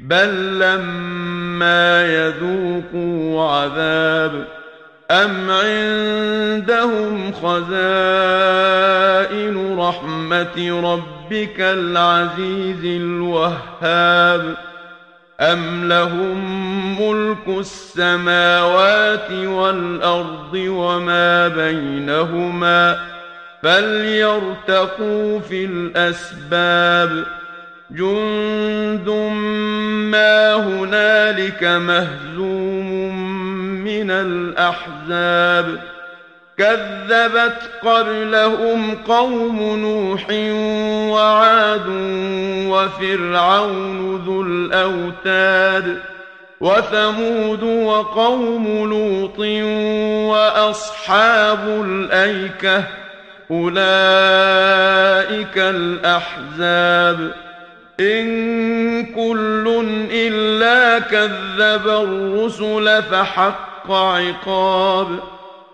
بل لما يذوقوا عذاب أم عندهم خزائن رحمة ربك العزيز الوهاب أم لهم ملك السماوات والأرض وما بينهما فليرتقوا في الأسباب جند ما هنالك مهزوم من الأحزاب كذبت قبلهم قوم نوح وعاد وفرعون ذو الأوتاد وثمود وقوم لوط وأصحاب الأيكة أولئك الأحزاب إن كل إلا كذب الرسل فحق عقاب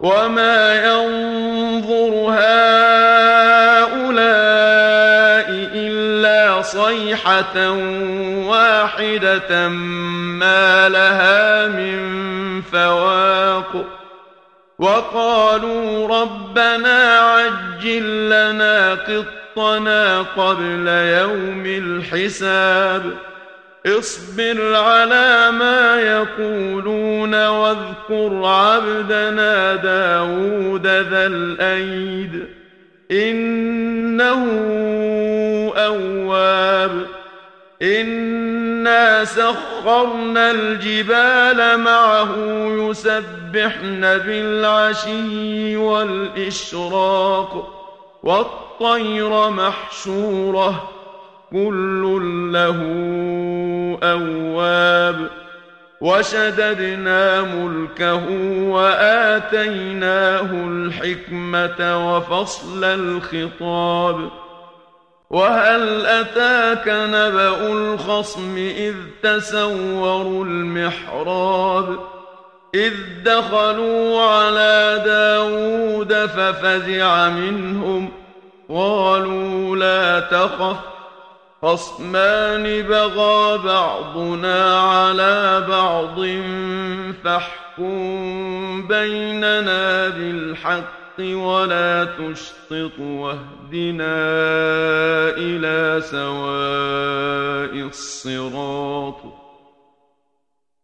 وما ينظر هؤلاء إلا صيحة واحدة ما لها من فواق وقالوا ربنا عجل لنا قطنا قبل يوم الحساب. اصبر على ما يقولون واذكر عبدنا داود ذا الأيد. إنه أواب. إنا سخرنا الجبال معه يسبحن بالعشي والإشراق. والطير محشورة كل له أواب. وشددنا ملكه وآتيناه الحكمة وفصل الخطاب. وهل أتاك نبأ الخصم إذ تسوروا المحراب؟ إذ دخلوا على داود ففزع منهم قالوا لا تخف خصمان بغى بعضنا على بعض فاحكم بيننا بالحق ولا تشطط واهدنا إلى سواء الصراط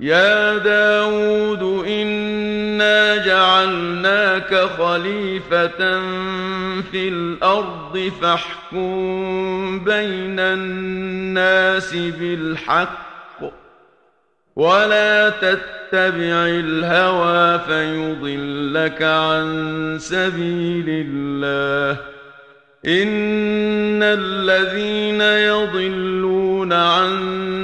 يا داود إنا جعلناك خليفة في الأرض فاحكم بين الناس بالحق ولا تتبع الهوى فيضلك عن سبيل الله إن الذين يضلون عن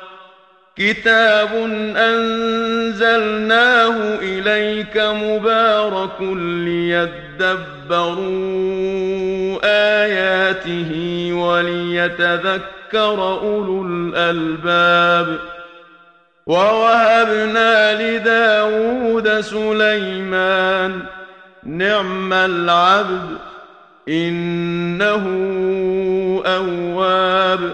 كتاب أنزلناه إليك مبارك ليدبروا آياته وليتذكر أولو الألباب ووهبنا لداود سليمان نعم العبد إنه أواب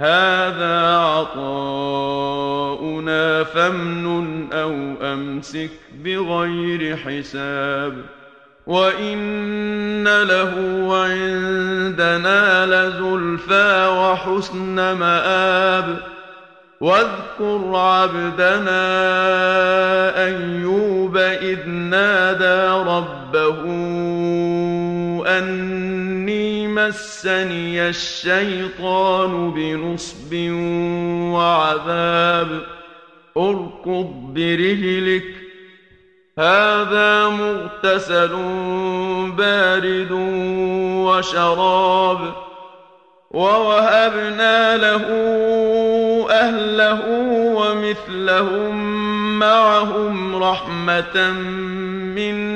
هذا عطاؤنا فامنن أو أمسك بغير حساب وإن له عندنا لزلفى وحسن مآب واذكر عبدنا أيوب إذ نادى ربه اني مسني الشيطان بنصب وعذاب. اركض برجلك هذا مغتسل بارد وشراب. ووهبنا له أهله ومثلهم معهم رحمة منا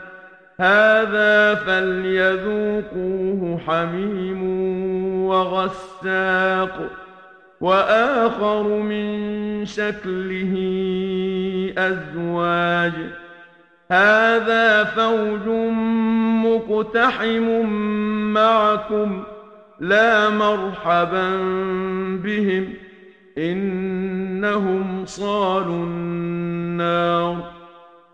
هذا فليذوقوه حميم وغساق وآخر من شكله أزواج. هذا فوج مقتحم معكم لا مرحبا بهم إنهم صالوا النار.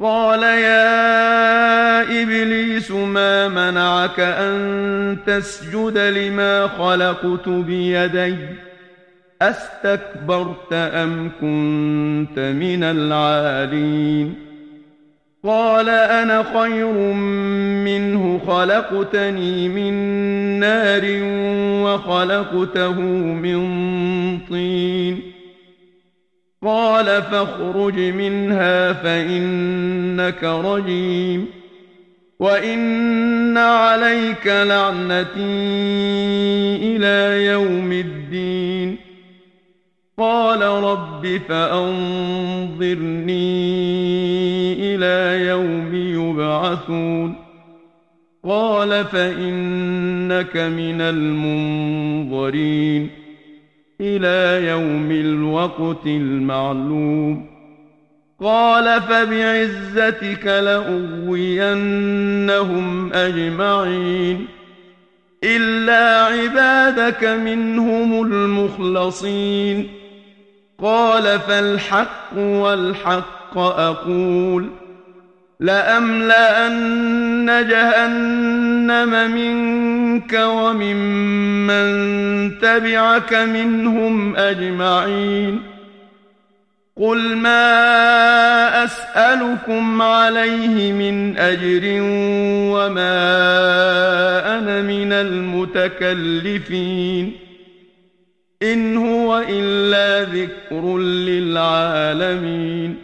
قال يا إبليس ما منعك أن تسجد لما خلقت بيدي أستكبرت أم كنت من العالين قال أنا خير منه خلقتني من نار وخلقته من طين قال فاخرج منها فإنك رجيم وإن عليك لعنتي إلى يوم الدين. قال رب فأنظرني إلى يوم يبعثون. قال فإنك من المنظرين. إلى يوم الوقت المعلوم. قال فبعزتك لأغوينهم أجمعين. إلا عبادك منهم المخلصين. قال فالحق والحق أقول. لأملأن جهنم منك وممن تبعك منهم أجمعين. قل ما أسألكم عليه من أجر وما أنا من المتكلفين. إن هو إلا ذكر للعالمين.